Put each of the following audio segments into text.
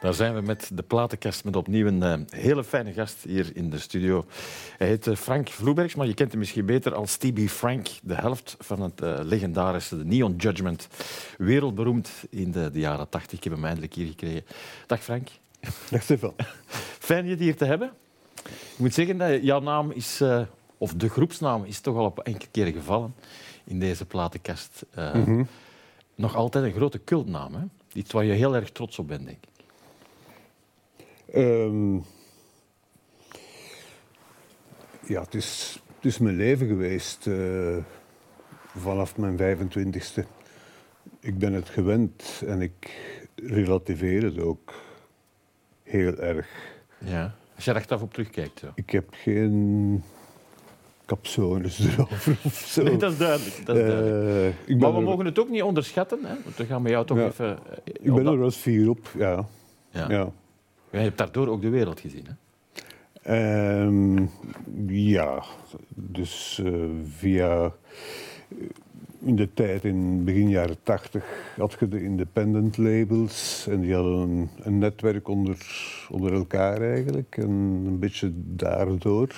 Daar zijn we met de platenkast met opnieuw een uh, hele fijne gast hier in de studio. Hij heet uh, Frank Vloebergs, maar je kent hem misschien beter als TB Frank, de helft van het uh, legendarische Neon Judgment. Wereldberoemd in de, de jaren tachtig. Ik heb hem eindelijk hier gekregen. Dag Frank. Dag Stefan. Fijn je hier te hebben. Ik moet zeggen dat jouw naam is, of de groepsnaam, is toch al op enkele keren gevallen in deze platenkast. Mm -hmm. Nog altijd een grote cultnaam, hè? Iets waar je heel erg trots op bent, denk ik. Um, ja, het is, het is mijn leven geweest uh, vanaf mijn 25ste. Ik ben het gewend en ik relativeer het ook heel erg. Ja, als je er achteraf op terugkijkt. Zo. Ik heb geen capsules erover of zo. Nee, dat is duidelijk. Dat is duidelijk. Uh, maar we er... mogen het ook niet onderschatten. Hè? Want we gaan met jou toch ja, even... Uh, ik ben er wel vier op, ja. ja. ja. Je hebt daardoor ook de wereld gezien, hè? Um, ja, dus uh, via... In de tijd, in begin jaren tachtig, had je de independent labels. En die hadden een, een netwerk onder, onder elkaar eigenlijk. En een beetje daardoor,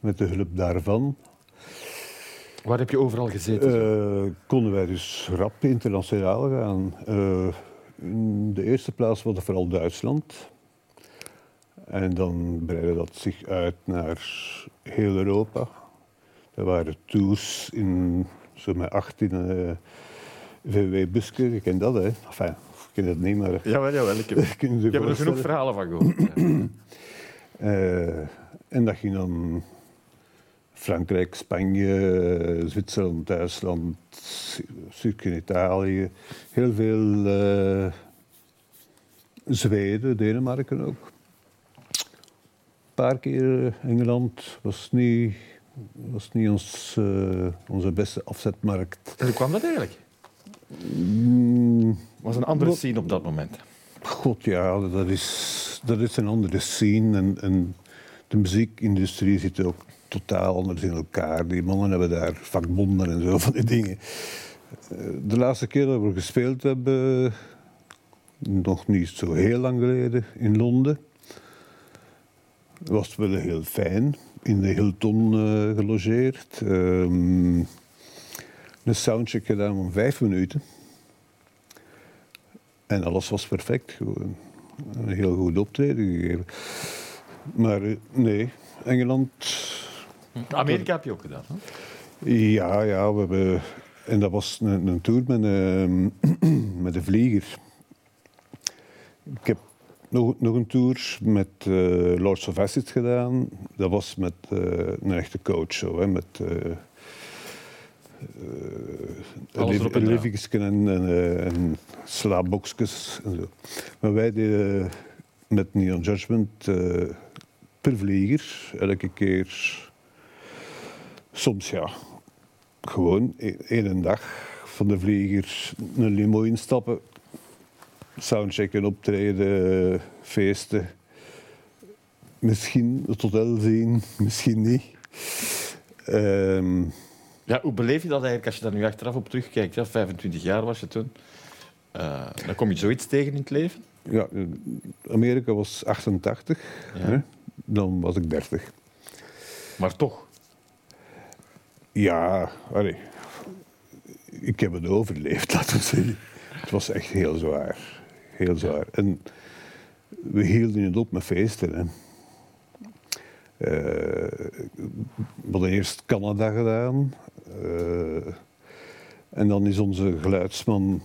met de hulp daarvan, Waar heb je overal gezeten? Uh, konden wij dus rap internationaal gaan. Uh, in de eerste plaats was het vooral Duitsland. En dan breidde dat zich uit naar heel Europa. Er waren tours in zo met 18 uh, VW-busken. Je kent dat, hè? Enfin, ik ken dat niet, maar... Jawel, jawel. Ik heb, ik heb er genoeg verhalen van gehoord. uh, en dat ging dan Frankrijk, Spanje, Zwitserland, Duitsland, stuk in Italië. Heel veel uh, Zweden, Denemarken ook. Een paar keer Engeland was niet, was niet ons, uh, onze beste afzetmarkt. En hoe kwam dat eigenlijk? Mm, was een andere scene op dat moment. God ja, dat is, dat is een andere scene. En, en de muziekindustrie zit ook totaal anders in elkaar. Die mannen hebben daar vakbonden en zo van die dingen. De laatste keer dat we gespeeld hebben, nog niet zo heel lang geleden in Londen, was het wel heel fijn. In de Hilton uh, gelogeerd. Um, een soundcheck gedaan van vijf minuten. En alles was perfect. Een heel goed optreden gegeven. Maar uh, nee, Engeland Amerika heb je ook gedaan, hè? Ja, ja, we hebben... En dat was een, een tour met een, met een vlieger. Ik heb nog, nog een tour met uh, Lords of Acid gedaan. Dat was met uh, een echte coach, zo, hè, met... Uh, uh, en, en, en slaapboxjes en zo. Maar wij deden met Neon Judgment per vlieger elke keer Soms ja. Gewoon één dag van de vlieger een limo instappen, soundchecken, optreden, feesten. Misschien het hotel zien, misschien niet. Um, ja, hoe beleef je dat eigenlijk als je daar nu achteraf op terugkijkt? Ja, 25 jaar was je toen. Uh, dan kom je zoiets tegen in het leven? Ja, Amerika was 88, ja. hè? dan was ik 30. Maar toch? Ja, ik heb het overleefd, laten we zeggen. Het was echt heel zwaar. Heel zwaar. En we hielden het op met feesten. Uh, we hadden eerst Canada gedaan. Uh, en dan is onze geluidsman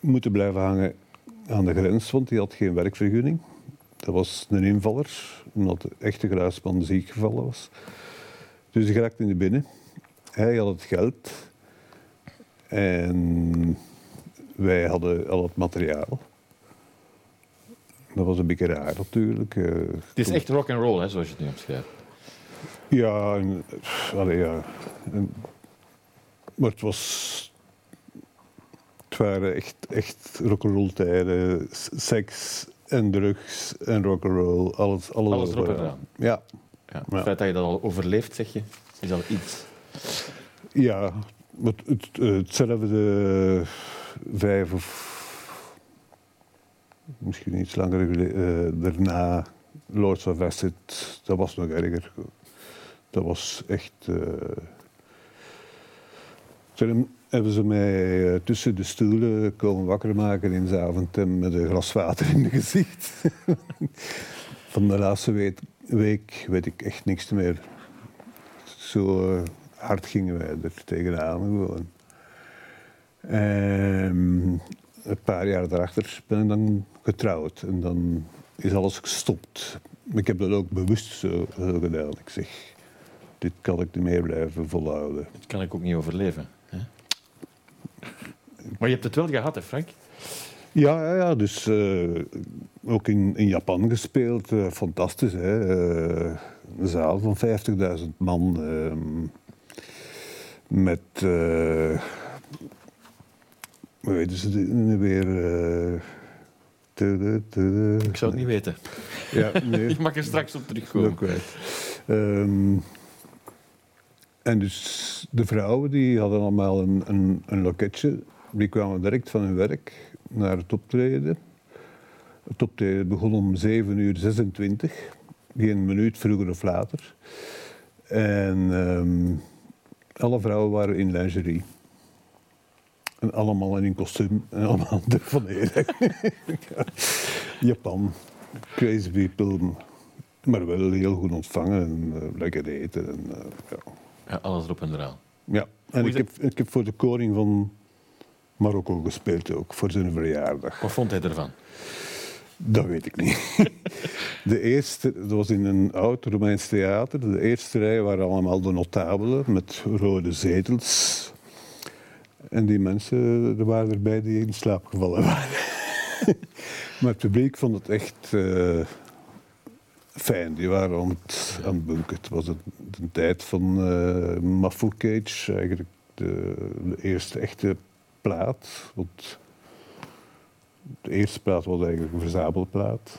moeten blijven hangen aan de grens, want die had geen werkvergunning. Dat was een invaller, omdat de echte geluidsman ziek gevallen was. Dus die geraakte in de binnen. Hij had het geld en wij hadden al het materiaal. Dat was een beetje raar natuurlijk. Uh, het is echt rock and roll, hè, zoals je het nu omschrijft. Ja, en, allee, ja. En, maar het was. Het waren echt, echt rock'n'roll tijden. Seks en drugs en rock'n'roll. Alles, alles, alles erop en eraan. Ja. ja. Het feit dat je dat al overleeft, zeg je, is al iets. Ja, het, het, hetzelfde vijf of Misschien iets langer geleden. daarna Lords of Acid, dat was nog erger. Dat was echt... Toen hebben ze mij uh, tussen de stoelen komen wakker maken in Zaventem met een glas water in het gezicht. Van de laatste week, weet ik echt niks meer. Zo uh, hard gingen wij er tegenaan gewoon. En een paar jaar daarachter ben ik dan getrouwd en dan is alles gestopt. Ik heb dat ook bewust zo, zo gedaan. Ik zeg, dit kan ik niet meer blijven volhouden. Dit kan ik ook niet overleven. Maar je hebt het wel gehad, hè, Frank? Ja, ja, ja dus uh, ook in, in Japan gespeeld. Uh, fantastisch, hè. Uh, een zaal van 50.000 man. Ehm, met... hoe weten ze nu weer... Ik zou het niet weten. Ja, nee. ik mag er straks op terugkomen. Ook um, en dus de vrouwen die hadden allemaal een, een, een loketje die kwamen direct van hun werk naar het optreden. Het optreden begon om 7 uur 26, geen minuut vroeger of later. En um, alle vrouwen waren in lingerie. En allemaal in een kostuum en allemaal telefoneren. Japan, crazy people, maar wel heel goed ontvangen en uh, lekker eten. En, uh, ja. ja. alles erop en eraan. Ja, en ik heb, ik heb voor de koning van Marokko gespeeld ook, voor zijn verjaardag. Wat vond hij ervan? Dat weet ik niet. De eerste, dat was in een oud Romeins theater. De eerste rij waren allemaal de notabelen met rode zetels. En die mensen, er waren erbij die in slaap gevallen waren. maar het publiek vond het echt uh, fijn. Die waren aan het, aan het bunken. Het was de, tijd van uh, Mafu Cage, eigenlijk de, eerste echte plaat. De eerste plaat was eigenlijk een verzamelplaat.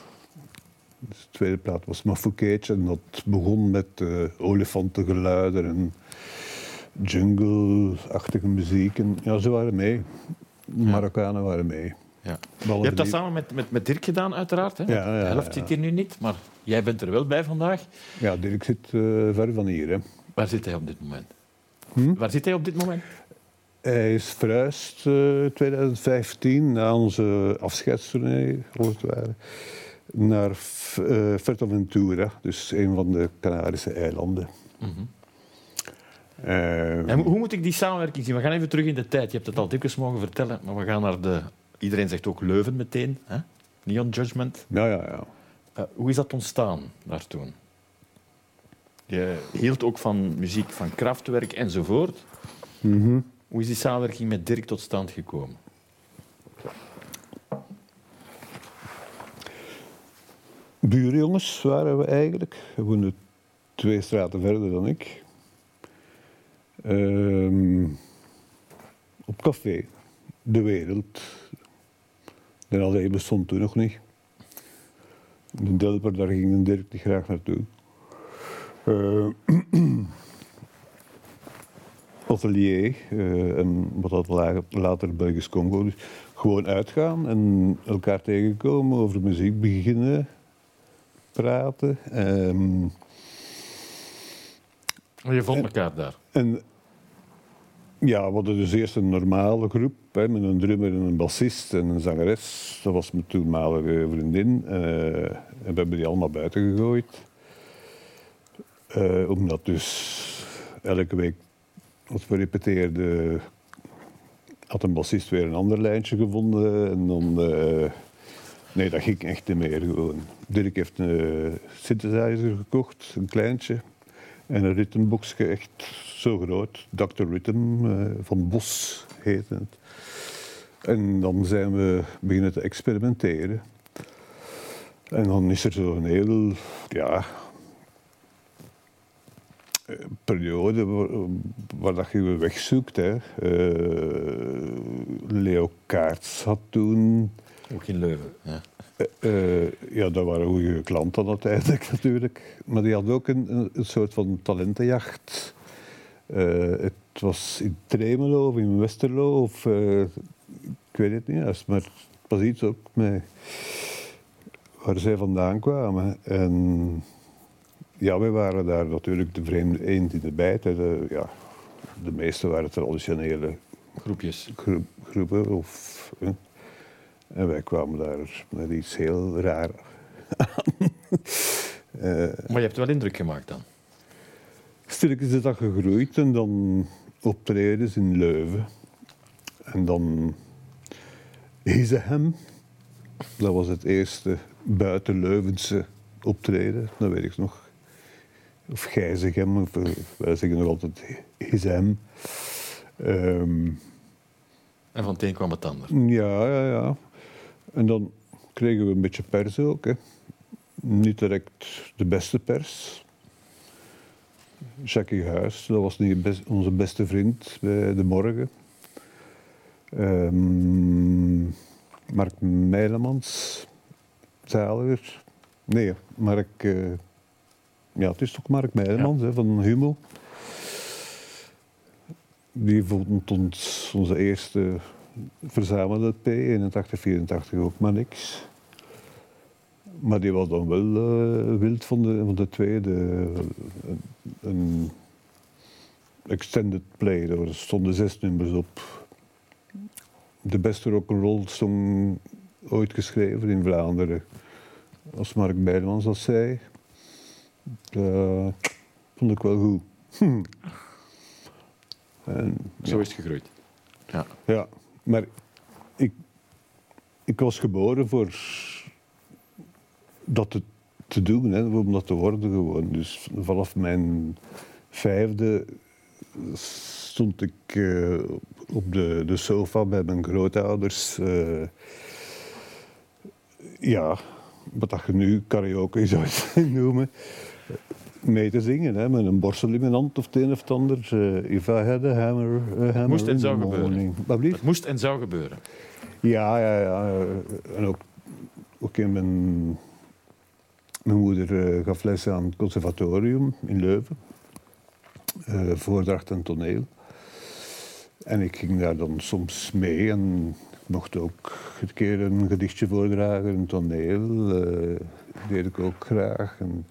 De tweede plaat was Mafukeetje en dat begon met uh, olifantengeluiden en jungle-achtige muziek. En, ja, ze waren mee. De Marokkanen waren mee. Ja. Je hebt dat samen met, met, met Dirk gedaan, uiteraard. Hè? Ja, ja, de helft zit hier nu niet, maar jij bent er wel bij vandaag. Ja, Dirk zit uh, ver van hier. Hè. Waar zit hij op dit moment? Hm? Waar zit hij op dit moment? Hij is verhuisd in uh, 2015 na onze afscheidstournee, als het ware, naar uh, Fuerteventura, dus een van de Canarische eilanden. Mm -hmm. uh, en hoe moet ik die samenwerking zien? We gaan even terug in de tijd. Je hebt het al dikwijls mogen vertellen, maar we gaan naar de... Iedereen zegt ook Leuven meteen, hè? Neon Judgment. Ja, ja, ja. Uh, hoe is dat ontstaan daar toen? Je hield ook van muziek van krachtwerk enzovoort. Mm hoe is die samenwerking met Dirk tot stand gekomen? Buurjongens waren we eigenlijk. We woonden twee straten verder dan ik. Um, op café. De Wereld. De alleen bestond toen nog niet. De Delper, daar ging Dirk niet graag naartoe. Uh, atelier, uh, en wat dat later Belgisch Congo. Dus gewoon uitgaan en elkaar tegenkomen, over muziek beginnen praten. Um, je vond elkaar daar? En, ja, we hadden dus eerst een normale groep hè, met een drummer en een bassist en een zangeres. Dat was mijn toenmalige vriendin. Uh, en we hebben die allemaal buiten gegooid. Uh, omdat dus elke week als we repeteerden, had een bassist weer een ander lijntje gevonden. En dan, uh, nee, dat ging echt niet meer. Dirk heeft een synthesizer gekocht, een kleintje. En een ritmeboxje, echt zo groot. Dr. Rhythm van Bos heette het. En dan zijn we beginnen te experimenteren. En dan is er zo'n heel, ja, periode waar, dat je wegzoekt. Hè. Uh, Leo Kaarts had toen... Ook in Leuven, ja. Uh, uh, ja, dat waren goede klanten uiteindelijk natuurlijk. Maar die had ook een, een soort van talentenjacht. het was in Tremelo of in Westerlo of... ik weet het niet, maar was iets ook met waar zij vandaan kwamen. En ja, wij waren daar natuurlijk de vreemde eend in de bijt. De, ja, de meeste waren traditionele Groepjes. gro- groepen. Of, hè. En wij kwamen daar met iets heel raar aan. Eh, Maar je hebt wel indruk gemaakt dan. Stilletjes is dat gegroeid en dan optredens in Leuven. En dan Hizehem. Dat was het eerste buiten Leuvense optreden, dat weet ik nog. Of Gijzegem, of eh, wij zeggen nog altijd Hizehem. Ehm, En van het een kwam het ander. ja, ja, ja. En dan kregen we een beetje pers ook. Hè. Niet direct de beste pers. Jackie Huis, dat was niet best- onze beste vriend bij De Morgen. Ehm, Mark Meilemans, zaliger. Nee, Mark... eh, ja, het is toch Mark Meilemans hè, van Humo. Die vond ons onze eerste verzamelde P, 81, 84 ook maar niks. Maar die was dan wel eh, wild van de, van de tweede. Een, een extended play, daar stonden zes nummers op. De beste rock'n'roll song ooit geschreven in Vlaanderen. Als Mark Bijlemans dat zei. Dat vond ik wel goed. Hm. En, Zo is het gegroeid. Ja. ja, maar ik, ik was geboren voor dat te, te doen, hè, om dat te worden gewoon. Dus vanaf mijn vijfde stond ik eh, op de, de sofa bij mijn grootouders. eh, ja, wat dat je nu karaoke zou noemen. Mee te zingen, hè, met een borstel in mijn hand of het een of het ander. eh, if I had a hammer, a hammer Moest en zou gebeuren. Het moest en zou gebeuren. Ja, ja, ja. En ook, ook in mijn, mijn moeder eh, gaf les aan het conservatorium in Leuven. eh, voordracht en toneel. En ik ging daar dan soms mee en mocht ook een keer een gedichtje voordragen, een toneel. eh deed ik ook graag. En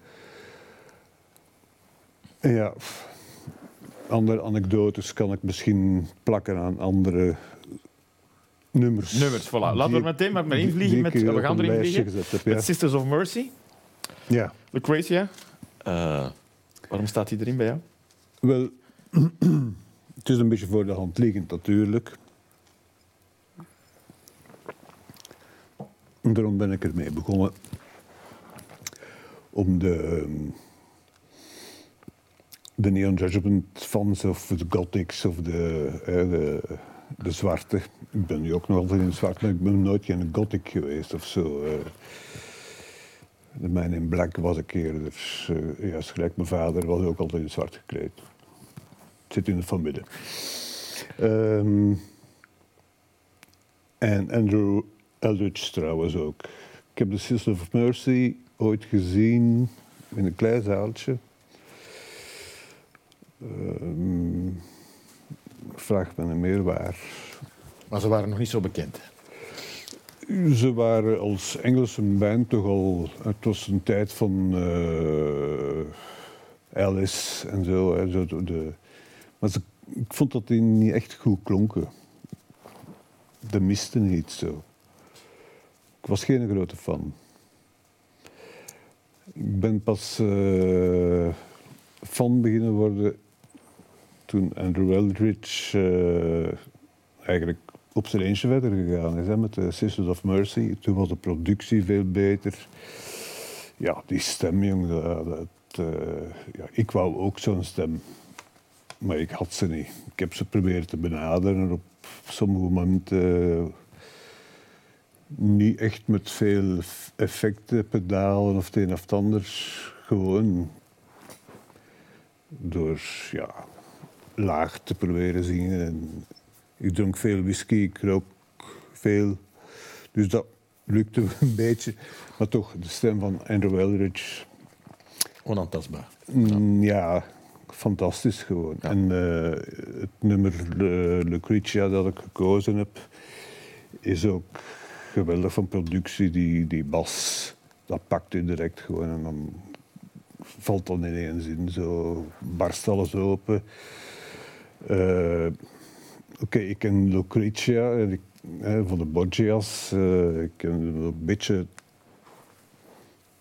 ja, andere anekdotes kan ik misschien plakken aan andere nummers. Nummers, voilà. Laten we Die- er meteen maar mee invliegen. Met, eh, we gaan erin vliegen. gezet heb, ja. Met Sisters of Mercy, Ja, Lucretia. Eh waarom staat die erin bij jou? wel, het is een beetje voor de hand liggend natuurlijk. En daarom ben ik ermee begonnen. Om de, ehm, de Neon Judgment fans of de Gothics of de, de, de zwarte. Ik ben nu ook nog altijd in zwart, maar ik ben nooit geen Gothic geweest of zo. De Man in Black was ik eerder, eh, juist gelijk mijn vader, was ook altijd in zwart gekleed. Zit in de familie. Ehm, en Andrew Eldridge trouwens ook. Ik heb de Sister of Mercy ooit gezien in een klein zaaltje. Ik vraag me meer waar. Maar ze waren nog niet zo bekend. Ze waren als Engelse band toch al... Het was een tijd van eh, Alice en zo. Hè, zo de- maar ze, ik vond dat die niet echt goed klonken. De miste niet zo. Ik was geen grote fan. Ik ben pas eh, fan beginnen worden toen Andrew Eldridge eh, eigenlijk op zijn eentje verder gegaan is met de Sisters of Mercy. Toen was de productie veel beter. Ja, die stem, dat, eh, ja, ik wou ook zo'n stem. Maar ik had ze niet. Ik heb ze proberen te benaderen op sommige momenten. eh, niet echt met veel effecten, pedalen of het een of het ander. Gewoon door ja, laag te proberen zingen. En ik dronk veel whisky, ik rook veel. Dus dat lukte een beetje. Maar toch, de stem van Andrew Eldridge, Onaantastbaar. mm, ja, fantastisch gewoon. Ja. En eh, het nummer eh, Lucretia dat ik gekozen heb, is ook geweldig van productie. Die, die bas, dat pakt u direct gewoon en dan valt dan ineens in. Zo barst alles open. Eh, Oké, ik ken Lucretia ik, van de Borgias. eh, ik ken een beetje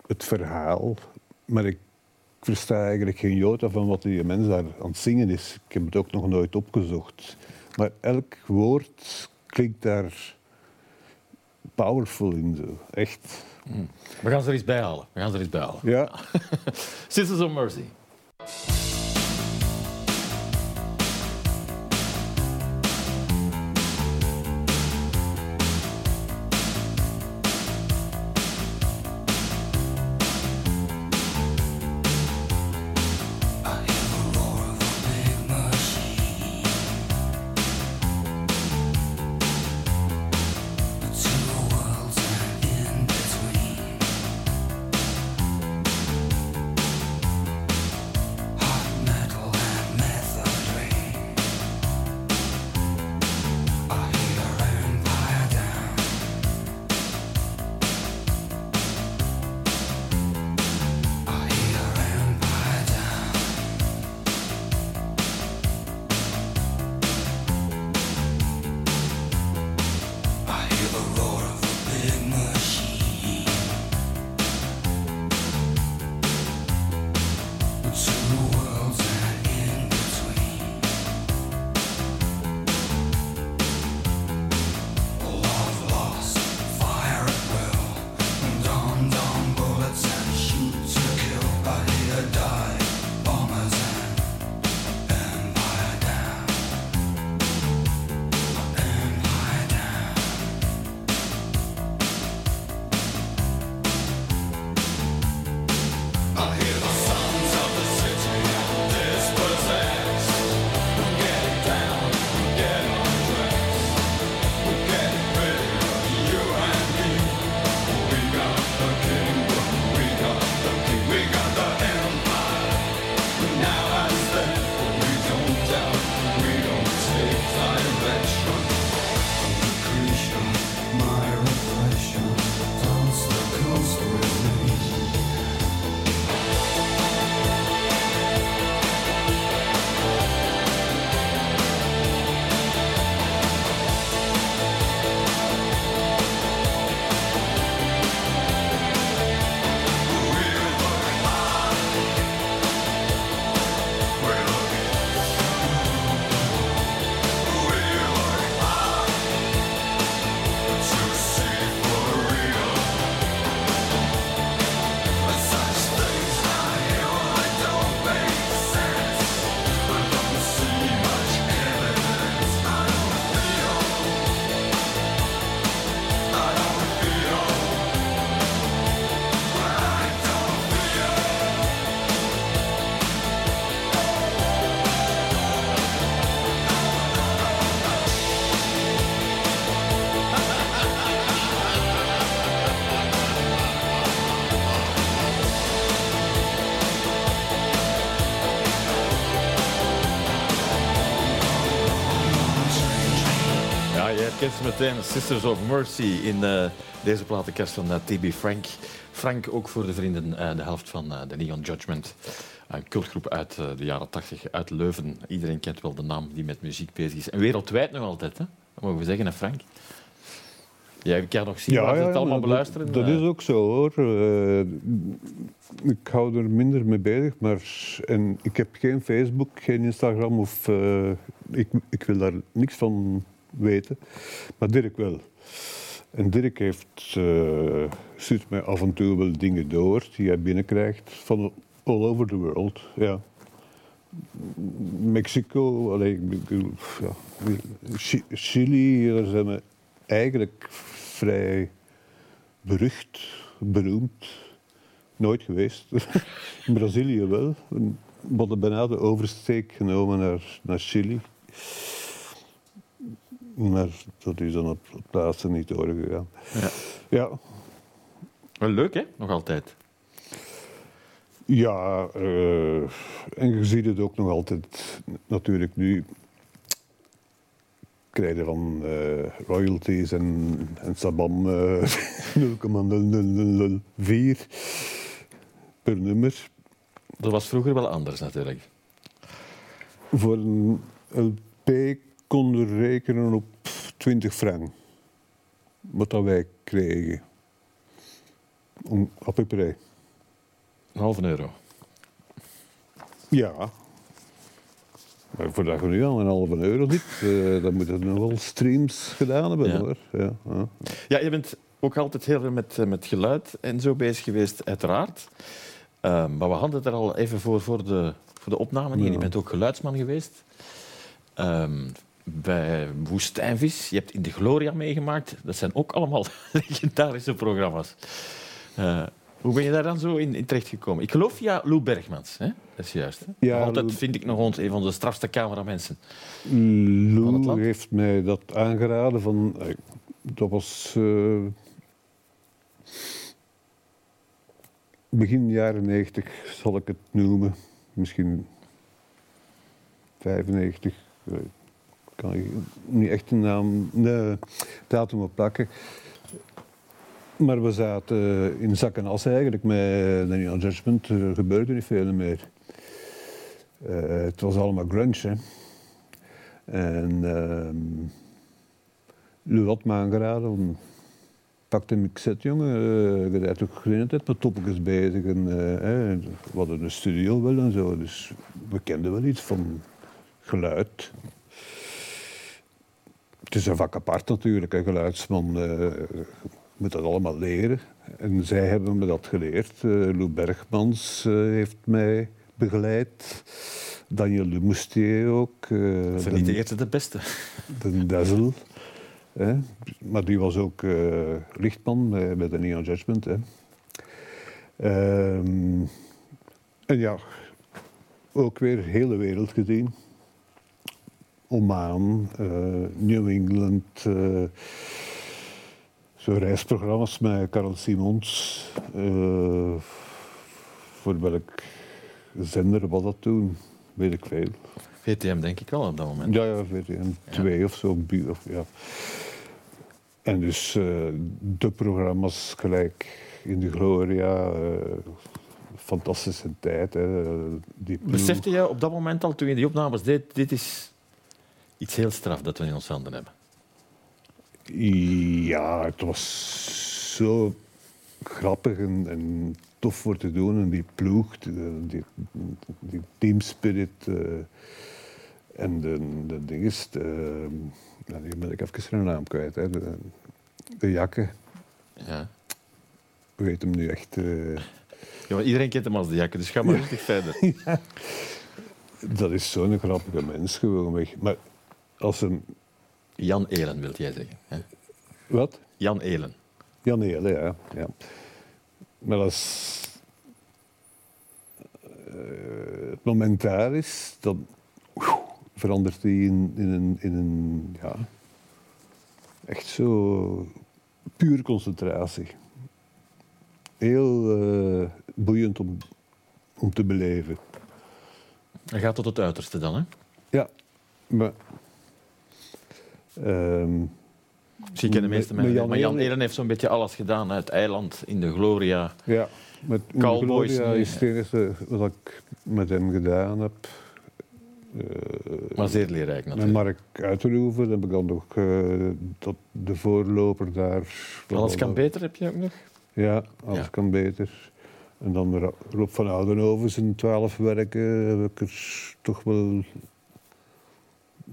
het verhaal, maar ik versta eigenlijk geen jota van wat die mens daar aan het zingen is. Ik heb het ook nog nooit opgezocht. Maar elk woord klinkt daar powerful in. Zo. Echt. We gaan ze er eens bij halen. We gaan ze er eens bij halen. Ja. Sisters of Mercy. Ja, ze meteen. Sisters of Mercy in eh, deze platenkast van eh, TB Frank. Frank ook voor de vrienden, eh, de helft van de Neon Judgment. Een cultgroep uit de jaren 80 uit Leuven. Iedereen kent wel de naam die met muziek bezig is. En wereldwijd nog altijd, hè? Dat mogen we zeggen, hè, Frank? Jij kan nog zien waar ze het allemaal maar beluisteren. Dat, dat is ook zo hoor. Ik hou er minder mee bezig, maar en ik heb geen Facebook, geen Instagram of ik, ik wil daar niks van weten. Maar Dirk wel. En Dirk heeft, eh, stuurt mij af en toe wel dingen door die hij binnenkrijgt van all over the world. Ja. Mexico, allee, ik bedoel, ja, Chi- Chili, daar zijn we eigenlijk vrij berucht, beroemd. Nooit geweest. In Brazilië wel. We hadden bijna de oversteek genomen naar, naar Chili. Maar dat is dan op plaatsen niet doorgegaan. Ja. Ja, Wel leuk, hè? Nog altijd. Ja, eh, en je ziet het ook nog altijd natuurlijk nu. krijg je van eh, royalties en, en sabam eh 0,0004 per nummer. Dat was vroeger wel anders natuurlijk. Voor een LP konden rekenen op 20 frank. Wat dat wij kregen. Om, op. Een halve euro. Ja. Maar voordat je nu al een halve euro zit, eh, dan moet je nog wel streams gedaan hebben Ja. hoor. Ja, ja. Ja, je bent ook altijd heel veel met, eh, met geluid en zo bezig geweest, uiteraard. Ehm, maar we hadden het er al even voor, voor, de, voor de opname. Je bent ook geluidsman geweest. Ehm, bij Woestijnvis. Je hebt in de Gloria meegemaakt. Dat zijn ook allemaal legendarische programma's. Eh, hoe ben je daar dan zo in, in terechtgekomen? Ik geloof via Lou Bergmans. Hè? Dat is juist. Hè? Ja, Altijd vind ik nog ons een van de strafste cameramensen. Het Lou heeft mij dat aangeraden van... eh, Dat was eh, begin jaren 90, zal ik het noemen. Misschien 95. Kan ik niet echt een naam, nee, datum op plakken. Maar we zaten in zak en as eigenlijk met de Neon Judgment. Er gebeurde niet veel meer. Eh, het was allemaal grunge, hè. En ehm Lou had me aangeraden om... Pak de mixet, jongen. eh, je bent toch geen tijd met bezig. En, hè, we hadden een studio wel en zo. Dus we kenden wel iets van geluid. Het is een vak apart natuurlijk, een geluidsman. eh, moet dat allemaal leren. En zij hebben me dat geleerd. Eh Lou Bergmans eh, heeft mij begeleid. Daniel de Moustier ook. Dat zijn niet de eerste de beste. de Dazzle. Hè? Maar die was ook lichtman bij, bij de Neon Judgment. Hè? Ehm, en ja, ook weer de hele wereld gezien. Oman, eh, New England. eh, zo reisprogramma's met Karel Simons. eh, voor welk zender was dat toen? Weet ik veel. VTM denk ik wel op dat moment. Ja, ja, VTM 2 of zo. Of, ja. En dus de programma's gelijk in de Gloria, fantastische tijd. Hè, die. Besefte je op dat moment al, toen je die opnames deed, dit is iets heel straf dat we in ons handen hebben? Ja, het was zo grappig en, en tof voor te doen. En die ploeg, die, die, teamspirit eh, en de, de dinges. De, ja, nu ben ik even zijn naam kwijt. Hè, de, de jakken. Ja. Hoe heet hem nu echt? eh, Ja, iedereen kent hem als de jakken, dus ga maar rustig verder. dat is zo'n grappige mens gewoon. weg. Maar als een... Jan Elen, wil jij zeggen. Hè? Wat? Jan Elen. Ja, nee, ja, ja. Maar als eh, het moment daar is, dan verandert hij in, in, een, in een, ja, echt zo puur concentratie. Heel eh, boeiend om, om te beleven. Hij gaat tot het uiterste dan, hè? Ja, maar... ehm, Misschien kennen de meeste Met- met mensen Jan maar Jan Elen heeft zo'n beetje alles gedaan. Het eiland, in de Gloria. Ja, met Cowboys Gloria nu, is het enige wat ik met hem gedaan heb. Eh, Maar zeer leerrijk met natuurlijk. Mark Uiterhoeven heb ik dan nog eh, dat de voorloper daar. Alles kan beter, heb je ook nog? Ja, alles Ja. kan beter. En dan Ro- Rob van Oudenhoven zijn twaalf werken heb ik er toch wel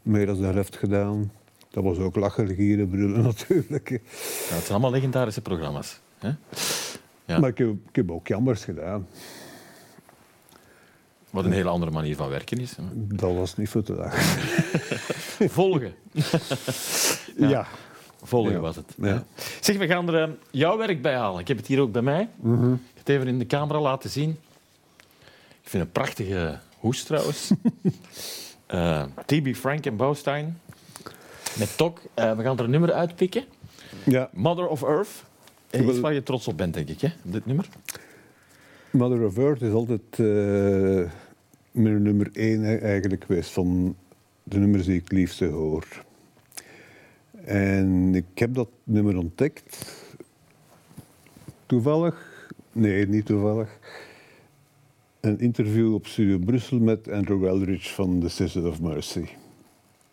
meer dan de helft gedaan. Dat was ook lachen, gieren, brullen natuurlijk. Ja, het zijn allemaal legendarische programma's. Hè? Ja. Maar ik heb, ik heb ook jammers gedaan. Wat een hele andere manier van werken is. hè. Dat was niet voor te lachen. Volgen. Ja. Ja. Volgen Ja. was het. Ja. Zeg, we gaan er eh, jouw werk bij halen. Ik heb het hier ook bij mij. Ik ga het even in de camera laten zien. Ik vind een prachtige hoes trouwens. Eh, TB Frank en Bouwstein. Met Tok. Eh, we gaan er een nummer uitpikken. ja. Mother of Earth. Iets waar je trots op bent, denk ik, hè? dit nummer. Mother of Earth is altijd eh, mijn nummer één eigenlijk geweest van de nummers die ik het liefste hoor. En ik heb dat nummer ontdekt. Toevallig, nee, niet toevallig. Een interview op Studio Brussel met Andrew Eldridge van The Sisters of Mercy.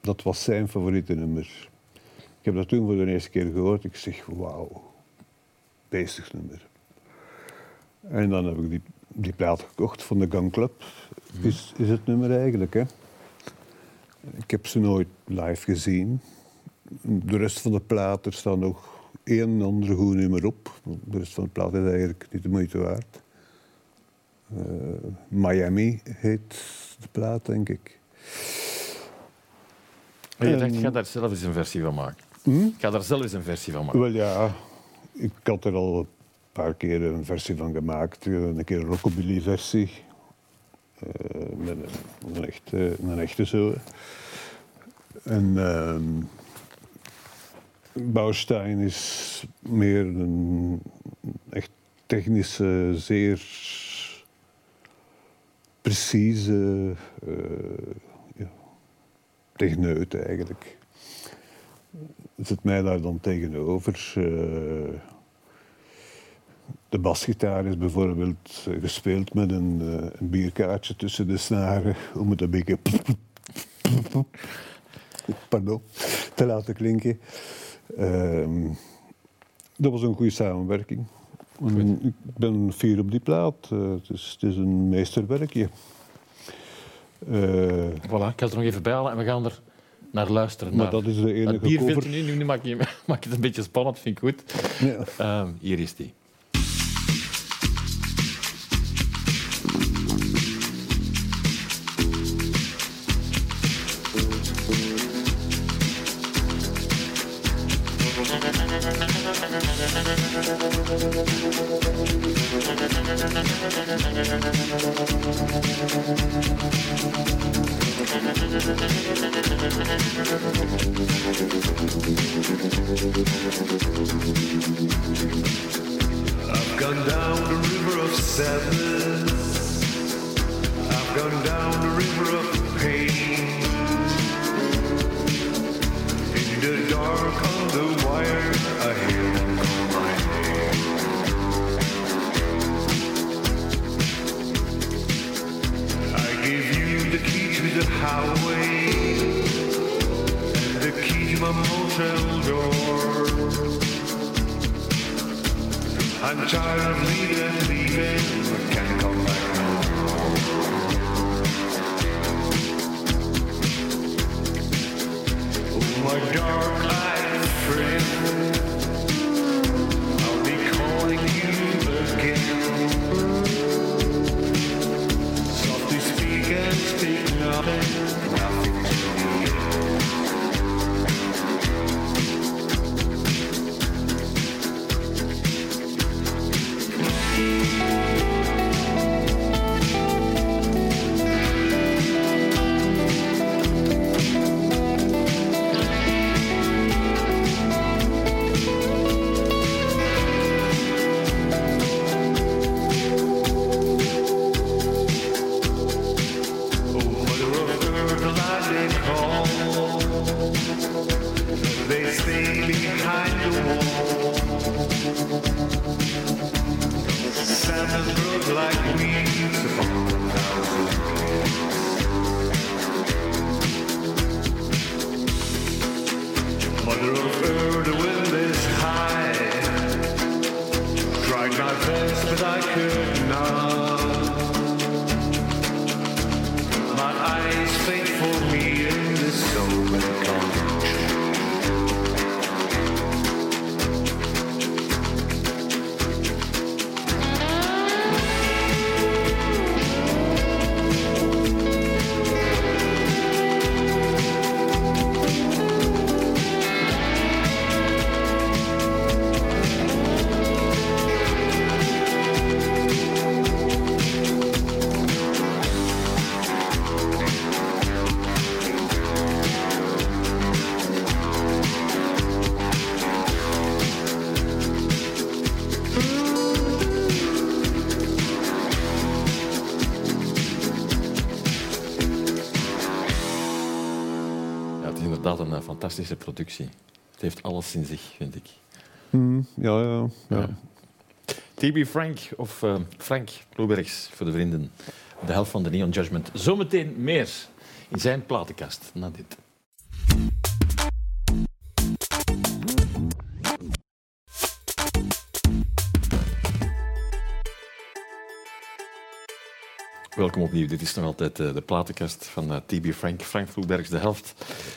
Dat was zijn favoriete nummer. Ik heb dat toen voor de eerste keer gehoord. Ik zeg, wauw, bezig nummer. En dan heb ik die, die plaat gekocht van de Gun Club. Is, is het nummer eigenlijk, hè? Ik heb ze nooit live gezien. De rest van de plaat, er staat nog één ander goed nummer op. De rest van de plaat is eigenlijk niet de moeite waard. Uh, Miami heet de plaat, denk ik. En je dacht, ik ga daar zelf eens een versie van maken. Hm? Ik ga daar zelf eens een versie van maken. Wel ja, ik had er al een paar keer een versie van gemaakt. Een keer een rockabilly-versie. Uh, met een, een, echte, een echte zo. En uh, Bouwstein is meer een echt technische, zeer precieze uh, ja, techneut eigenlijk. Zit mij daar dan tegenover. Uh, de basgitaar is bijvoorbeeld gespeeld met een, uh, een bierkaartje tussen de snaren om het een beetje pardon, te laten klinken. Uh, dat was een goede samenwerking. En ik ben fier op die plaat. Uh, het, is, het, is, een meesterwerkje. Uh, voilà, ik ga het er nog even bijhalen en we gaan er naar luisteren. Maar dat is de enige bier cover. Nu, nu maak, je, maak het een beetje spannend, vind ik goed. Ja. Uh, hier is die. Fantastische productie. Het heeft alles in zich, vind ik. Ja, ja, ja. Ja. TB Frank of eh, Frank Loebergs voor de vrienden. De helft van de Neon Judgment. Zometeen meer in zijn platenkast na dit. Welkom opnieuw. Dit is nog altijd eh, de platenkast van eh, TB Frank. Frank Vloebergs, de helft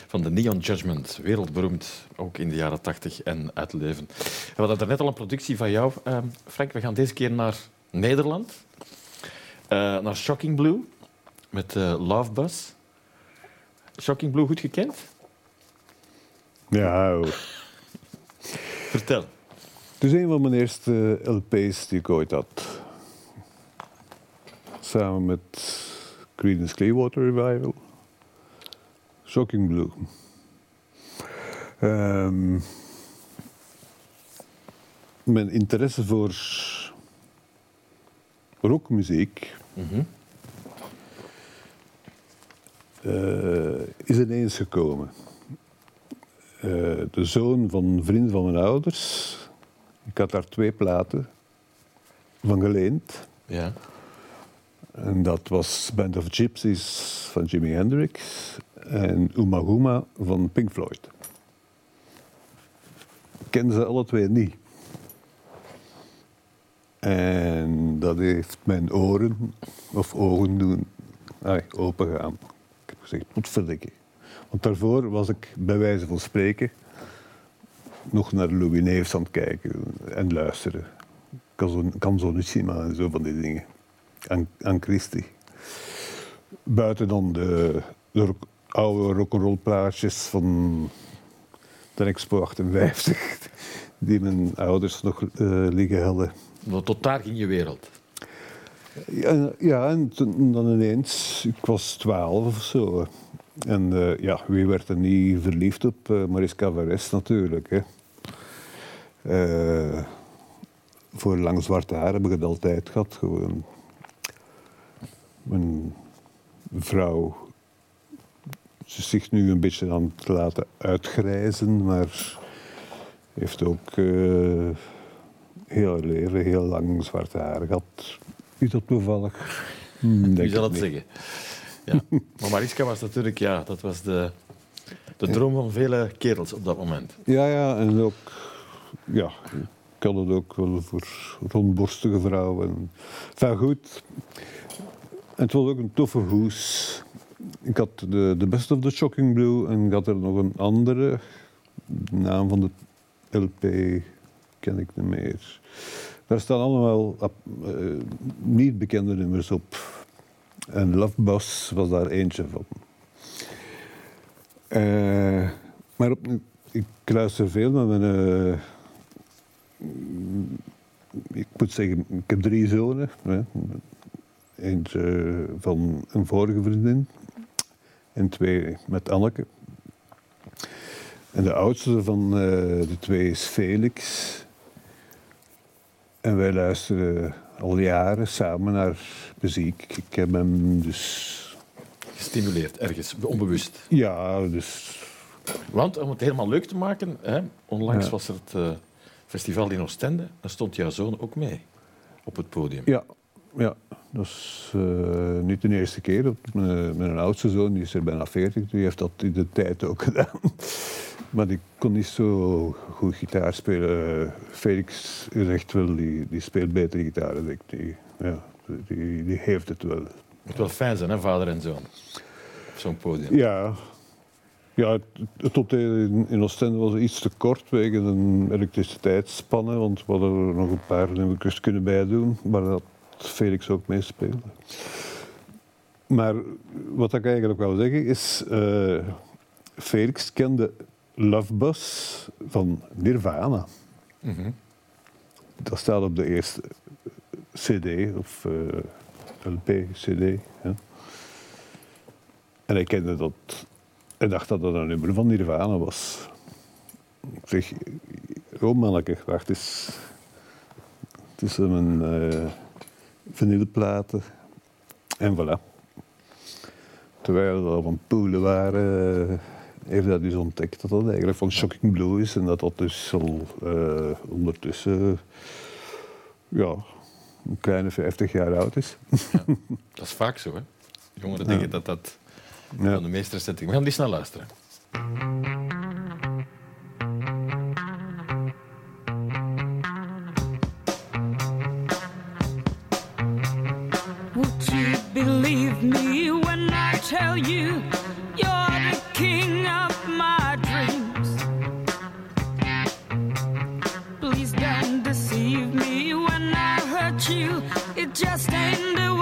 van de Neon Judgment. Wereldberoemd, ook in de jaren 80 en uit leven. We hadden daarnet al een productie van jou, eh, Frank. We gaan deze keer naar Nederland. Naar Shocking Blue met Love Bus. Shocking Blue goed gekend? ja hoor. Vertel. Het is een van mijn eerste LP's die ik ooit had. Samen met Creedence Clearwater Revival. Shocking Blue. Ehm, mijn interesse voor rockmuziek Mhm. eh, is ineens gekomen. Eh, de zoon van een vriend van mijn ouders. Ik had daar twee platen van geleend. Ja. En dat was Band of Gypsies van Jimi Hendrix en Uma Guma van Pink Floyd. Ik ze alle twee niet. En dat heeft mijn oren of ogen doen open gaan. Ik heb gezegd, moet verdikken. Want daarvoor was ik bij wijze van spreken nog naar Louis Neefs aan het kijken en luisteren. Maar en zo van die dingen. Aan, aan Christie. Buiten dan de, de rock- oude rock'n'roll plaatjes van de Expo 58, die mijn ouders nog eh, liggen hadden. Want tot daar ging je wereld. Ja, ja en toen- dan ineens, ik was twaalf of zo. En eh, ja, wie werd er niet verliefd op eh, Mariska natuurlijk. Hè. Voor lang zwarte haar heb ik het altijd gehad. Gewoon. Mijn vrouw ze is zich nu een beetje aan het laten uitgrijzen, maar heeft ook eh, heel haar leven heel lang zwarte haar gehad. Is dat toevallig? Hmm, Wie denk zal ik het niet. zeggen? Ja. Maar Mariska was natuurlijk, ja, dat was de, de droom van vele kerels op dat moment. Ja, ja, en ook, ja, ik had het ook wel voor rondborstige vrouwen. Enfin, goed. En het was ook een toffe hoes. Ik had de, de Best of the Shocking Blue en ik had er nog een andere. De naam van de LP ken ik niet meer. Daar staan allemaal eh, niet bekende nummers op. En Love Bus was daar eentje van. Eh, maar op, ik luister veel met mijn. eh, ik moet zeggen, ik heb drie zonen. Hè. Eentje van een vorige vriendin en twee met Anneke. En de oudste van eh, de twee is Felix. En wij luisteren al jaren samen naar muziek. Ik heb hem dus. Gestimuleerd, ergens, onbewust. Ja, dus. Want om het helemaal leuk te maken, hè, onlangs Ja. was er het eh, festival in Oostende. Daar stond jouw zoon ook mee op het podium. Ja, ja. dat is eh, niet de eerste keer. Dat mijn, mijn oudste zoon, die is er bijna 40, die heeft dat in de tijd ook gedaan. Maar die kon niet zo goed gitaar spelen. Felix zegt wel, die, die speelt beter gitaar dan ik. Die, ja, die, die heeft het wel. moet wel fijn zijn, hè, vader en zoon. Op zo'n podium. Ja, ja het, het optreden in, in Oostende was iets te kort wegen een elektriciteitsspannen, want we hadden er nog een paar nummertjes kunnen bijdoen, maar dat Felix ook meespeelde. Maar wat ik eigenlijk wou zeggen is, eh, Felix kende Love Bus van Nirvana. Mhm. Dat staat op de eerste CD of eh, LP, CD. En hij kende dat. Hij dacht dat dat een nummer van Nirvana was. Ik zeg, oh manneke, wacht eens. Tussen mijn eh vanilleplaten. En voilà. Terwijl we al van poelen waren, eh, heeft dat dus ontdekt dat dat eigenlijk van Shocking Blue is en dat dat dus al eh, ondertussen ja, een kleine 50 jaar oud is. Dat is vaak zo, hè? Jongeren denken dat dat Ja. van de meest recente... We gaan die snel luisteren. When I hurt you. It just ain't the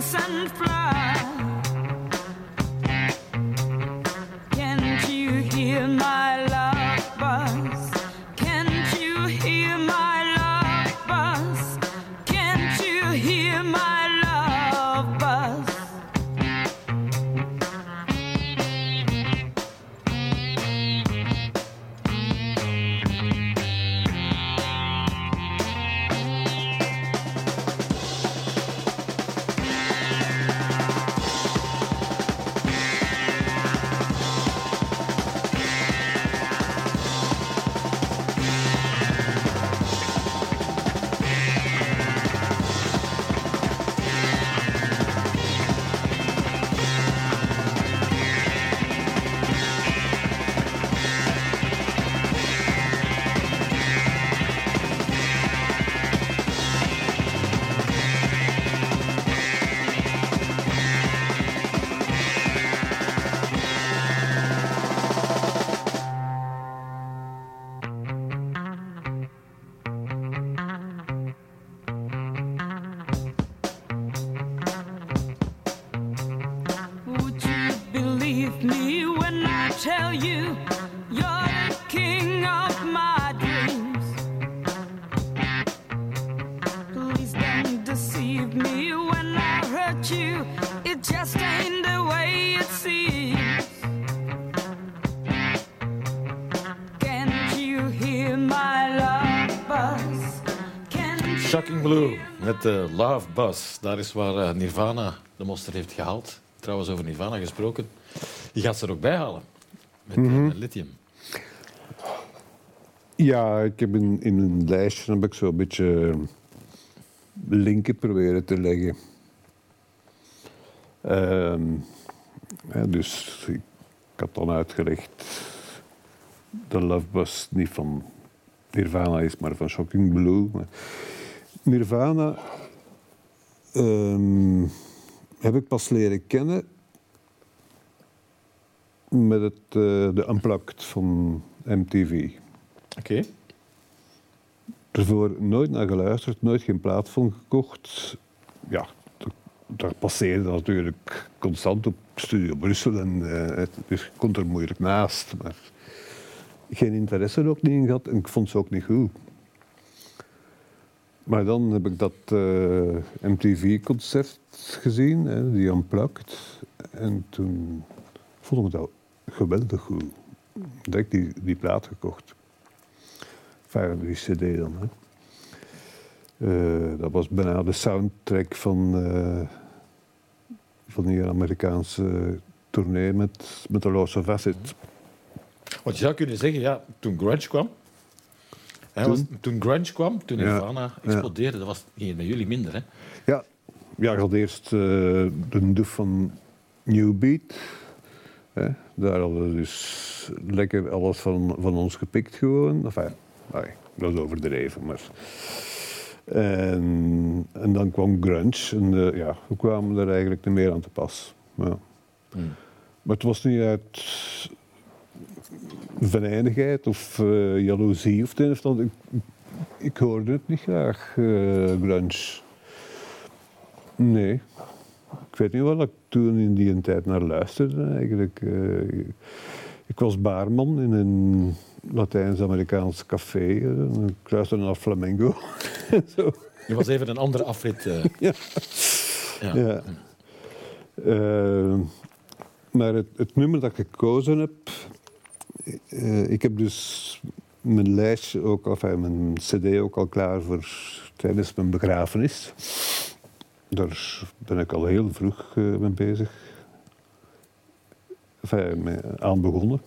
and fly. Met de Love Buzz. Daar is waar eh, Nirvana de monster heeft gehaald. Trouwens, over Nirvana gesproken. Die gaat ze er ook bij halen. Met, eh, met lithium. Ja, ik heb in, in een lijstje heb ik zo een beetje linken proberen te leggen. Ehm, ja, dus ik had dan uitgelegd dat Love Bus niet van Nirvana is, maar van Shocking Blue. Nirvana ehm, heb ik pas leren kennen met het, eh, de Unplugged van MTV. Oké. Ervoor nooit naar geluisterd, nooit geen plaat van gekocht. Ja, dat- daar passeerde natuurlijk constant op Studio Brussel en eh, het, dus kon er moeilijk naast. Maar geen interesse er ook niet in gehad en ik vond ze ook niet goed. Maar dan heb ik dat eh, MTV-concert gezien, hè, die Unplugged. En toen vond ik dat geweldig goed. Ik die, die plaat gekocht. Enfin, die cd dan. Hè. Eh, dat was bijna de soundtrack van, eh, van die Amerikaanse tournee met, met of Acid. Want je zou kunnen zeggen, ja, toen grunge kwam... Hè, Toen? was, toen grunge kwam, toen. Nirvana explodeerde, dat was ging met jullie minder, hè? Ja, ja ik had eerst eh, de doef van New Beat. Hè. Daar hadden we dus lekker alles van, van ons gepikt gewoon. Enfin, nee, dat is overdreven, maar... En, en dan kwam grunge en eh, ja, we kwamen er eigenlijk meer aan te pas. Ja. Hmm. Maar het was niet uit venijnigheid of eh, jaloezie of het een of het ander. Ik, ik hoorde het niet graag, eh, grunge. Nee. Ik weet niet wat ik toen in die tijd naar luisterde eigenlijk. Eh, ik was baarman in een Latijns-Amerikaans café. Ik luisterde naar flamenco. Zo. Je was even een andere afrit. Ja. ja. Ja. Maar het, het nummer dat ik gekozen heb, eh, ik heb dus mijn lijstje ook, of eh, mijn cd ook al klaar voor tijdens mijn begrafenis. Daar ben ik al heel vroeg eh, mee bezig. Enfin, mee aan begonnen.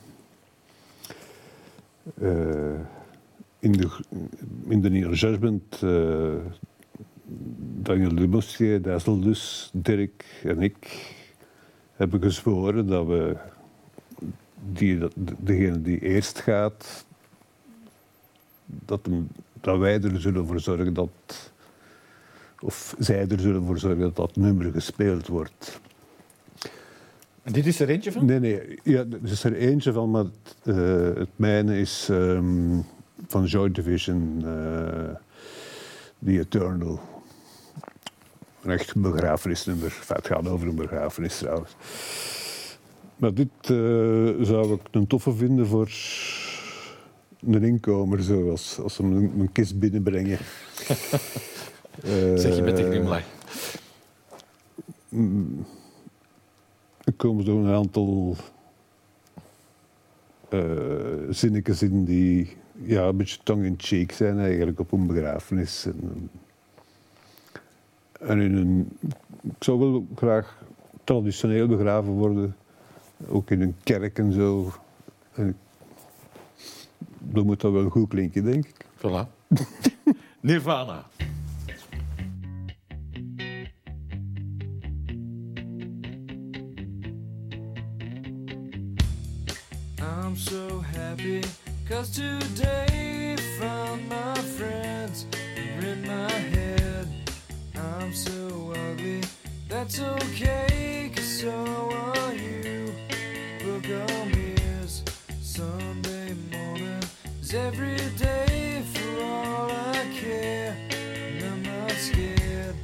In de, in de eh, Daniel Dubostier, Dasseldus, Dirk en ik hebben gezworen dat we die, degene die eerst gaat, dat, hem, dat wij er zullen voor zorgen dat, of zij er zullen voor zorgen dat dat nummer gespeeld wordt. En dit is er eentje van? Nee, nee, ja, er is er eentje van, maar het, eh, het mijne is ehm, van Joy Division, eh, The Eternal. Een echt begrafenisnummer. Enfin, het gaat over een begrafenis trouwens. Maar dit eh, zou ik een toffe vinden voor een inkomer, zo, als, ze mijn, mijn kist binnenbrengen. Zeg je met een glimlach. Er komen zo een aantal eh zinnetjes in die ja, een beetje tong-in-cheek zijn eigenlijk op een begrafenis. En, en in een, ik zou wel graag traditioneel begraven worden, ook in een kerk en zo. En ik- dan moet dat wel goed klinken, denk ik. Voilà. Nirvana. I'm so happy cause today found my friends are in my head. I'm so ugly, that's okay cause so are you. Book on Sunday morning is every day for all I care. And I'm not scared,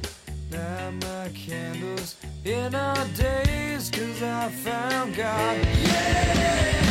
light my candles in our days cause I found God. I'm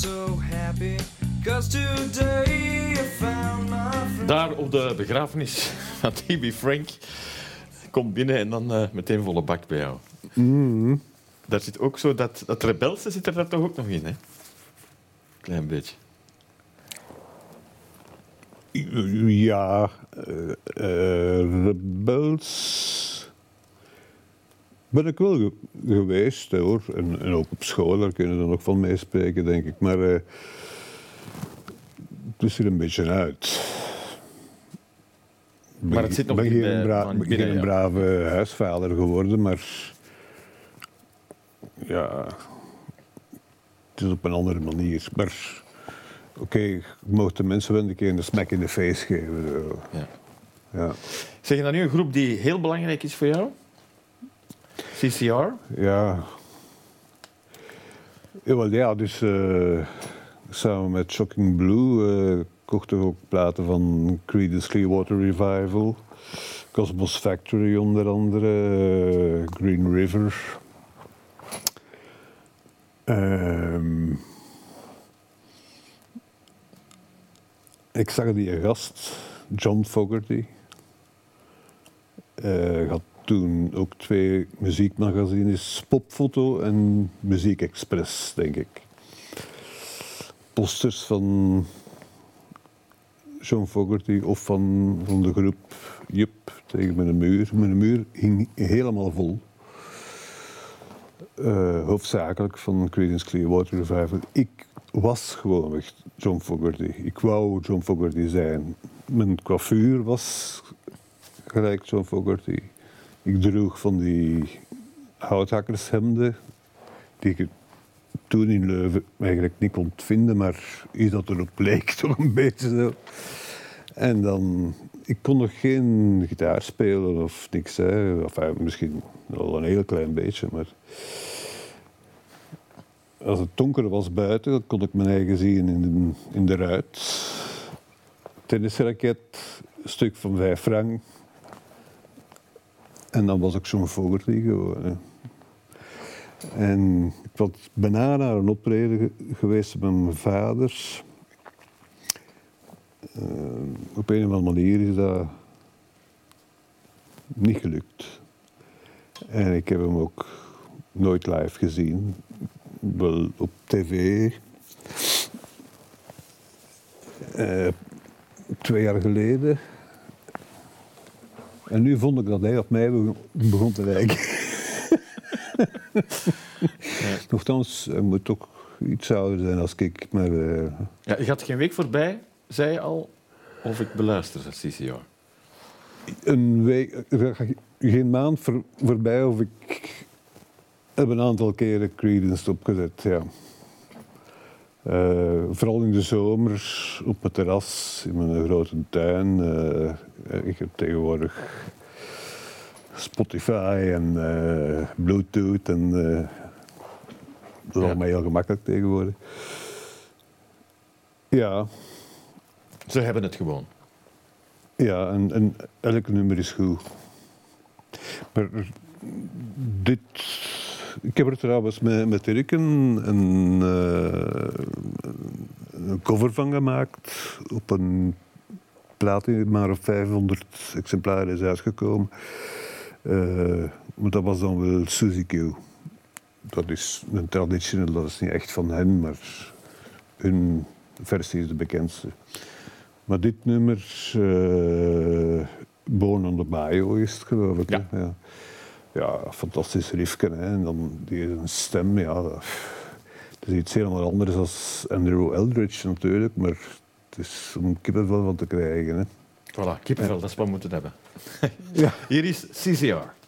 so happy, cause today I found my friend. Daar op de begrafenis van T.B. Frank. Komt binnen en dan eh, meteen volle bak bij jou. Daar zit ook zo dat, dat rebelse zit er daar toch ook nog in, hè? Klein beetje. Ja, eh, Rebels ben ik wel ge- geweest hoor. En, en ook op school, daar kunnen we nog van meespreken, denk ik. Maar eh, het is er een beetje uit. Ik ben Maar het zit nog ben niet geen, bij- bra- van ben binnen, geen ja. brave huisvader geworden, maar ja, het is op een andere manier. Maar oké, je mag de mensen wel een keer een smack in de face geven. zo. Ja. Ja. Zeg je dan nu een groep die heel belangrijk is voor jou? CCR? Ja. Ja, dus eh, samen met Shocking Blue eh kochten we ook platen van Creedence Clearwater Revival, Cosmos Factory onder andere, eh, Green River. Ehm, ik zag die gast, John Fogerty. Eh had toen ook twee muziekmagazines, Popfoto en Muziek Express, denk ik. Posters van John Fogerty of van, van de groep Jup tegen mijn muur. Mijn muur hing helemaal vol. Eh, hoofdzakelijk van Creedence Clearwater Revival. Ik was gewoon echt John Fogerty. Ik wou John Fogerty zijn. Mijn coiffure was gelijk John Fogerty. Ik droeg van die houthakkershemden die ik toen in Leuven eigenlijk niet kon vinden, maar iets dat erop leek toch een beetje zo. En dan, ik kon nog geen gitaar spelen of niks. Hè. Enfin, misschien wel een heel klein beetje, maar als het donker was buiten, kon ik mijn eigen zien in de, in de ruit. Tennisraket, stuk van vijf frank. En dan was ik zo'n Fogerty gewoon. hè. En ik was bijna naar een optreden ge- geweest met mijn vader. Eh, op een of andere manier is dat niet gelukt. En ik heb hem ook nooit live gezien. Wel op tv. Eh, twee jaar geleden. En nu vond ik dat hij op mij begon, te lijken. Nochtans, hij moet toch iets ouder zijn als ik. Maar eh, Ja, je had geen week voorbij, zei je al, of ik beluister CCR. een week, gaat geen maand voor, voorbij of ik heb een aantal keren Creedence opgezet. Ja. Eh, vooral in de zomer op mijn terras in mijn grote tuin. Eh, ik heb tegenwoordig Spotify en eh, Bluetooth en eh, dat is Ja. allemaal heel gemakkelijk tegenwoordig. Ja, Ze hebben het gewoon. Ja, en, en elk nummer is goed. Maar dit... Ik heb er trouwens met, met Erik een, een, eh, een cover van gemaakt. Op een plaat maar op 500 exemplaren is uitgekomen. Eh, maar dat was dan wel Suzy Q. Dat is een traditional, dat is niet echt van hen, maar hun versie is de bekendste. Maar dit nummer, eh Born on the Bayou is het geloof ik. Ja. Ja. ja, fantastisch riffje. Hè? En dan die stem, ja. dat- is iets helemaal anders dan Andrew Eldridge natuurlijk, maar het is om kippenvel van te krijgen. Hè? Voilà, kippenvel, dat is wat we moeten hebben. Ja. Hier is CCR.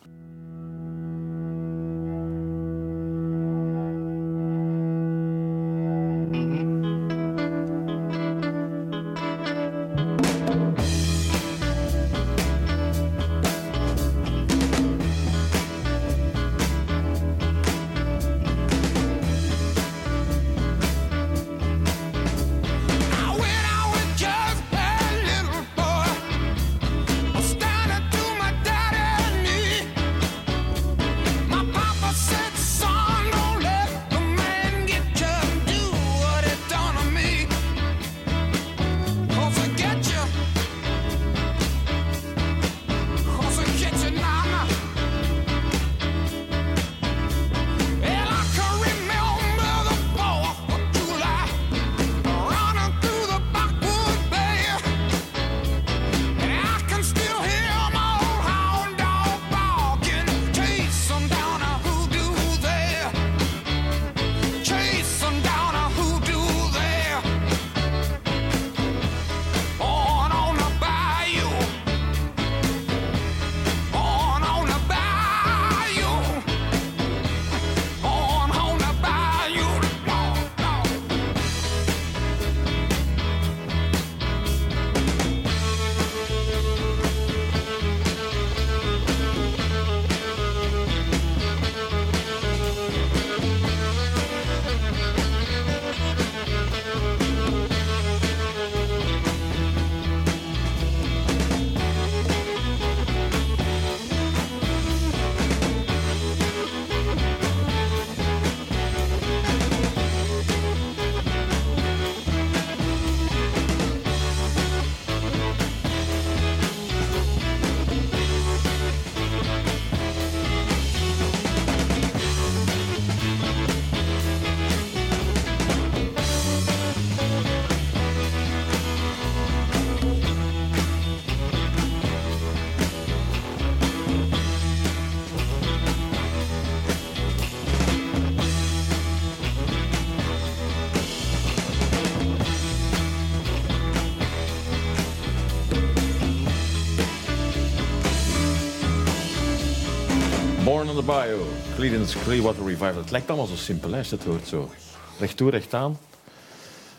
Bayou, Creedence Clearwater Revival. Het lijkt allemaal zo simpel, hè, als je het hoort zo. Recht toe, recht aan.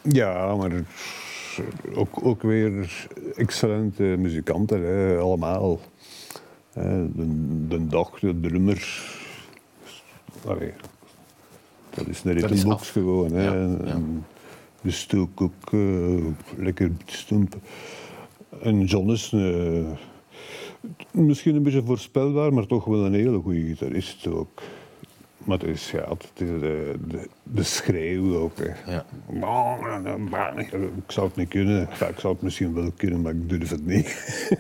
Ja, maar ook, ook weer excellente muzikanten, hè, allemaal. Hè, De, de Dag, de drummer. Allee, dat is een ritmebox af. gewoon. Hè. Ja, De stook ook eh, lekker stump. En John is eh, misschien een beetje voorspelbaar, maar toch wel een hele goede gitarist ook. Maar het is, ja, het is de, de, de schreeuw ook. Hè. Ja. Ik zou het niet kunnen. Ja, ik zou het misschien wel kunnen, maar ik durf het niet.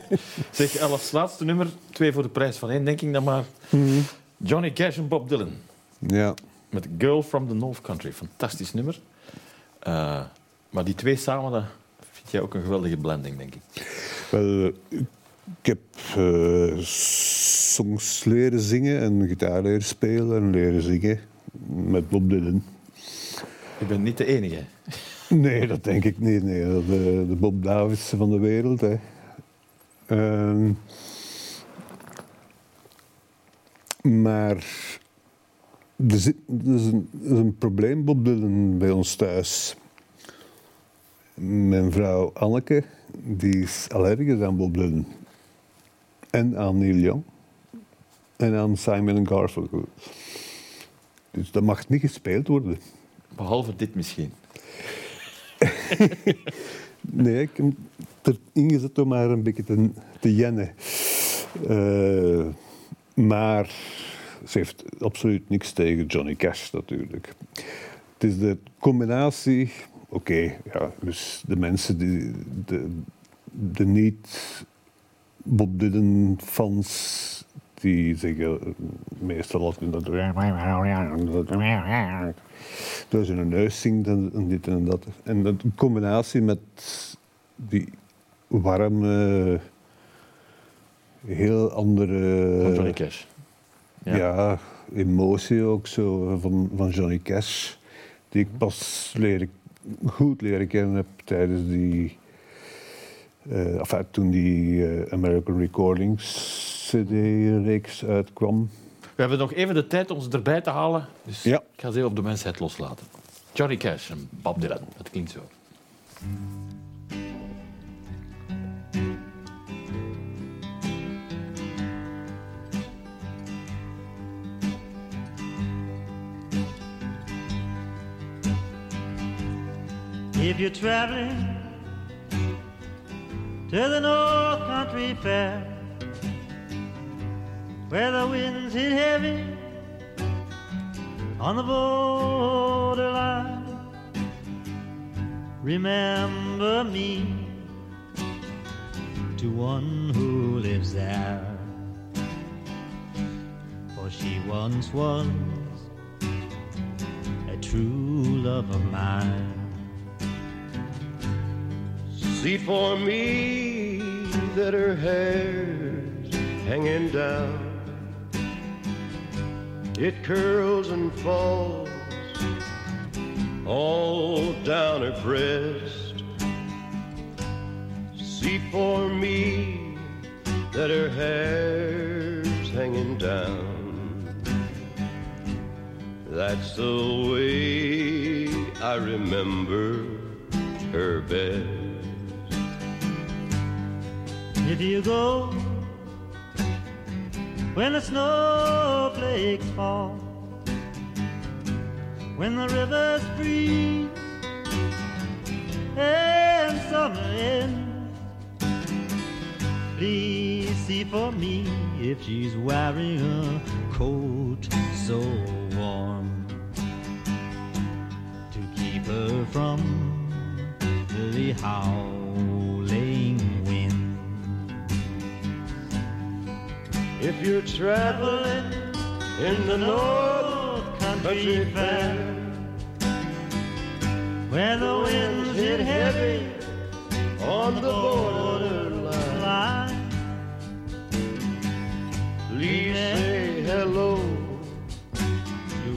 Zeg, als laatste nummer, twee voor de prijs van één, denk ik dan maar. Johnny Cash en Bob Dylan. Ja, Met Girl from the North Country. Fantastisch nummer. Eh, maar die twee samen, dat vind jij ook een geweldige blending, denk ik. wel, eh, ik heb eh, songs leren zingen en gitaar leren spelen en leren zingen met Bob Dylan. Je bent niet de enige. Nee, dat denk ik niet. Nee. De, de Bob Davidsen van de wereld. Hè. Ehm, maar er, zit, er, is een, er is een probleem, Bob Dylan, bij ons thuis. Mijn vrouw Anneke die is allergisch aan Bob Dylan. En aan Neil Young. En aan Simon Garfunkel. Dus dat mag niet gespeeld worden. Behalve dit misschien. Nee, ik heb het erin gezet om maar een beetje te, te jennen. Eh, maar ze heeft absoluut niks tegen Johnny Cash natuurlijk. Het is de combinatie... Oké, ja, dus de mensen die... De, de niet-Bob Dylan-fans... Die zeggen meestal altijd dat... door zijn neus zingt en, en dit en dat. En dat in combinatie met die warme, heel andere... Van Johnny Cash. Ja. Ja. emotie ook zo van, van Johnny Cash. Die ik pas leren, goed leren kennen heb tijdens die... eh enfin, toen die eh, American Recordings CD-reeks uitkwam. We hebben nog even de tijd om ze erbij te halen. Dus Ja. ik ga ze even op de mensheid loslaten. Johnny Cash en Bob Dylan. Dat klinkt zo. If you're traveling to the North Country Fair, where the winds hit heavy on the borderline, remember me to one who lives there. For she once was a true love of mine. See for me that her hair's hanging down. It curls and falls all down her breast. See for me that her hair's hanging down. That's the way I remember her best. If you go when the snowflakes fall, when the rivers freeze and summer ends, please see for me if she's wearing a coat so warm to keep her from the howling If you're traveling in the North Country Fair, where the winds hit heavy on the borderline, line. please say hello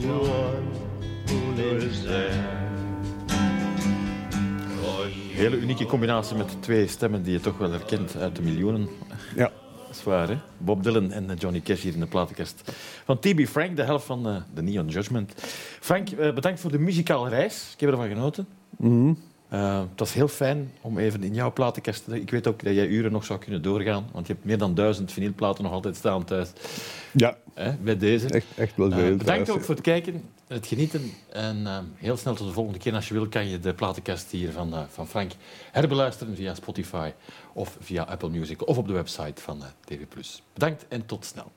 to one who lives there. Oh, Hele unieke combinatie met twee stemmen die je toch wel herkent uit de miljoenen. Ja. Dat is waar, hè? Bob Dylan en eh, Johnny Cash hier in de platenkast. Van TB Frank, de helft van eh, de Neon Judgment. Frank, eh, bedankt voor de muzikale reis. Ik heb ervan genoten. Mhm. Eh, het was heel fijn om even in jouw platenkast te... Ik weet ook dat jij uren nog zou kunnen doorgaan, want je hebt meer dan duizend vinylplaten nog altijd staan thuis. Ja, Hè, bij deze. echt, echt wel Eh, veel. bedankt trouwens. ook voor het kijken, het genieten. En eh, heel snel tot de volgende keer. Als je wil, kan je de platenkast hier van, van Frank herbeluisteren via Spotify of via Apple Music of op de website van TV+. Bedankt en tot snel.